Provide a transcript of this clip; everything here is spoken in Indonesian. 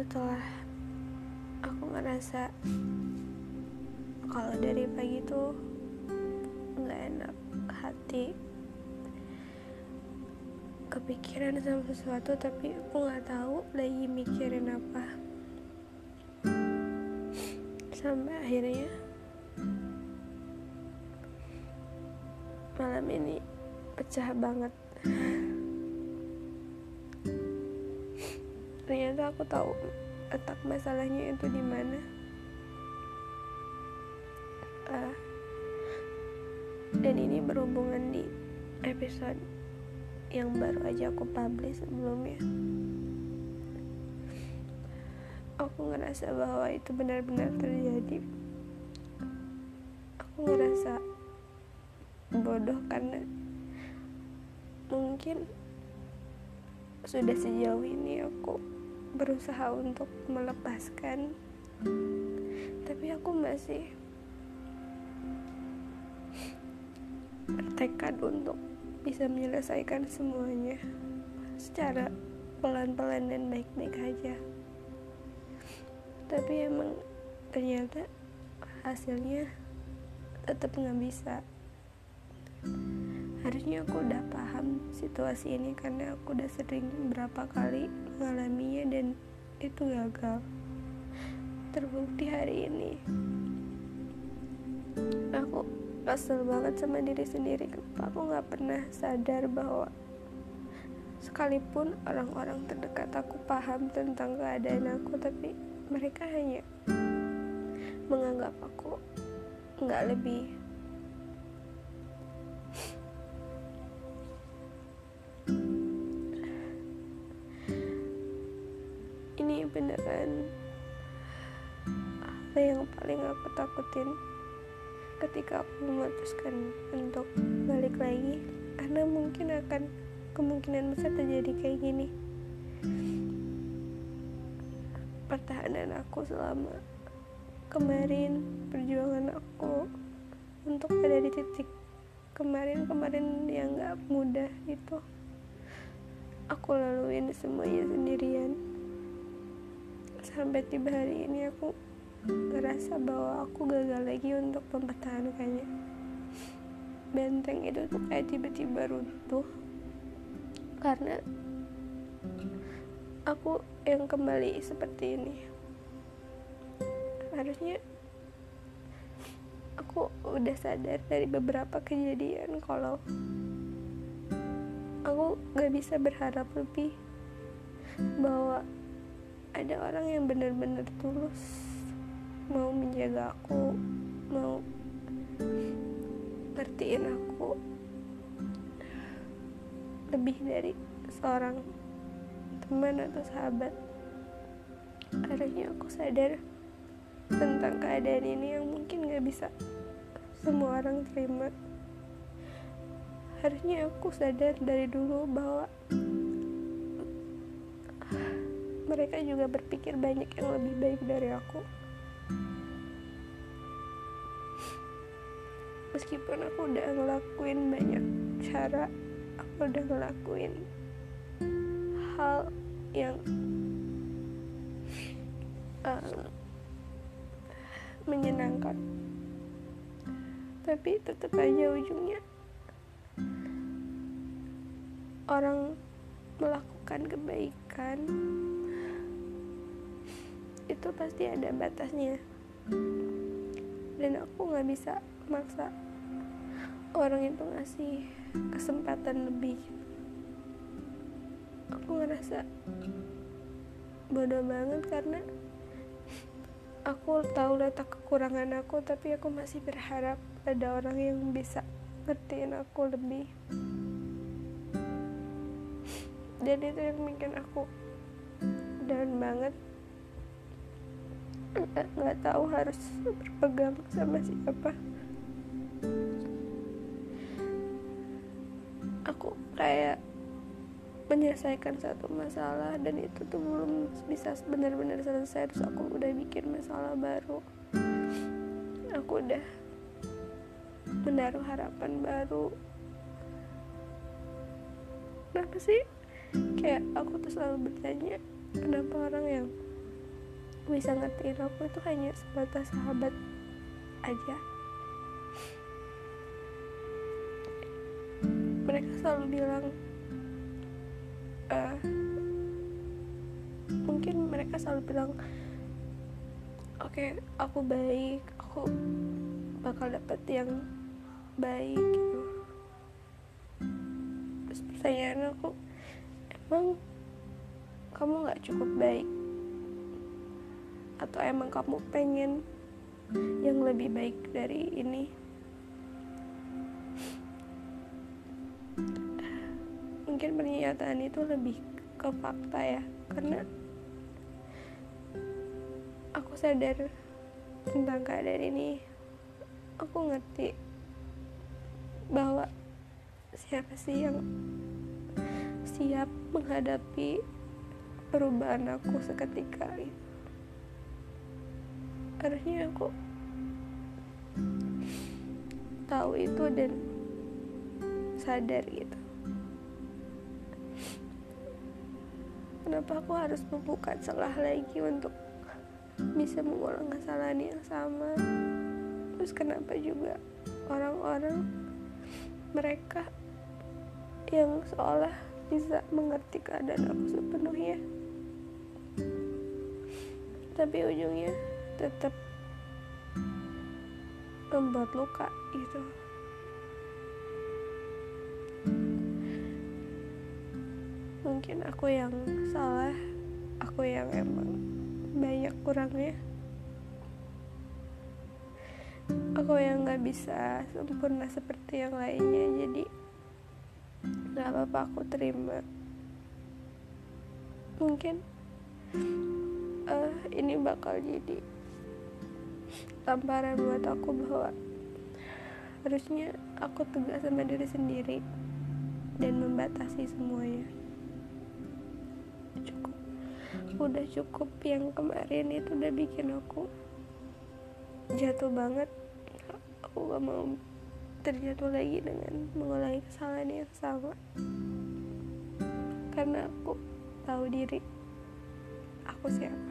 setelah aku ngerasa kalau dari pagi tuh nggak enak hati. Kepikiran sama sesuatu tapi aku nggak tahu lagi mikirin apa. Sampai akhirnya malam ini pecah banget ternyata aku tahu letak masalahnya itu di mana. Uh, dan ini berhubungan di episode yang baru aja aku publish sebelumnya. Aku ngerasa bahwa itu benar-benar terjadi. Aku ngerasa bodoh karena mungkin sudah sejauh ini aku berusaha untuk melepaskan. Tapi aku masih bertekad untuk bisa menyelesaikan semuanya secara pelan-pelan dan baik-baik aja. Tapi emang ternyata hasilnya tetap nggak bisa harusnya aku udah paham situasi ini karena aku udah sering berapa kali mengalaminya dan itu gagal. Terbukti hari ini. Aku kesel banget sama diri sendiri. Kenapa aku nggak pernah sadar bahwa sekalipun orang-orang terdekat aku paham tentang keadaan aku tapi mereka hanya menganggap aku nggak lebih apa yang paling aku takutin ketika aku memutuskan untuk balik lagi? Karena mungkin akan kemungkinan besar terjadi kayak gini. Pertahanan aku selama kemarin perjuangan aku untuk ada di titik kemarin-kemarin yang gak mudah itu aku laluin semuanya sendirian. Sampai tiba hari ini aku ngerasa bahwa aku gagal lagi untuk mempertahankannya. Benteng itu tuh kayak tiba-tiba runtuh karena aku yang kembali seperti ini. Harusnya aku udah sadar dari beberapa kejadian kalau aku gak bisa berharap lebih bahwa ada orang yang benar-benar tulus mau menjaga aku mau ngertiin aku lebih dari seorang teman atau sahabat. Harusnya aku sadar tentang keadaan ini yang mungkin gak bisa semua orang terima. Harusnya aku sadar dari dulu bahwa mereka juga berpikir banyak yang lebih baik dari aku meskipun aku udah ngelakuin banyak cara aku udah ngelakuin hal yang um, menyenangkan. Tapi tetap aja ujungnya orang melakukan kebaikan itu pasti ada batasnya. Dan aku nggak bisa maksa orang itu ngasih kesempatan lebih. Aku ngerasa bodoh banget karena aku tahu letak kekurangan aku tapi aku masih berharap ada orang yang bisa ngertiin aku lebih. Dan itu yang bikin aku down banget nggak tahu harus berpegang sama siapa. Aku kayak menyelesaikan satu masalah dan itu tuh belum bisa benar-benar selesai. Terus aku udah bikin masalah baru. Aku udah menaruh harapan baru. Kenapa sih? Kayak aku tuh selalu bertanya kenapa orang yang bisa ngertiin aku itu hanya sebatas sahabat aja. Mereka selalu bilang uh, mungkin mereka selalu bilang oke okay, aku baik aku bakal dapet yang baik gitu. Terus pertanyaan aku emang kamu nggak cukup baik atau emang kamu pengen yang lebih baik dari ini? Mungkin pernyataan itu lebih ke fakta ya karena aku sadar tentang keadaan ini. Aku ngerti bahwa siapa sih yang siap menghadapi perubahan aku seketika itu harusnya aku tahu itu dan sadar gitu. Kenapa aku harus membuka celah lagi untuk bisa mengulang kesalahan yang sama? Terus kenapa juga orang-orang mereka yang seolah bisa mengerti keadaan aku sepenuhnya? Tapi ujungnya tetap membuat luka itu mungkin aku yang salah aku yang emang banyak kurangnya. Aku yang nggak bisa sempurna seperti yang lainnya jadi nggak apa-apa aku terima. Mungkin uh, ini bakal jadi tamparan buat aku bahwa harusnya aku tegas sama diri sendiri dan membatasi semuanya. Cukup. Udah cukup yang kemarin itu udah bikin aku jatuh banget. Aku gak mau terjatuh lagi dengan mengulangi kesalahan yang sama. Karena aku tahu diri aku siapa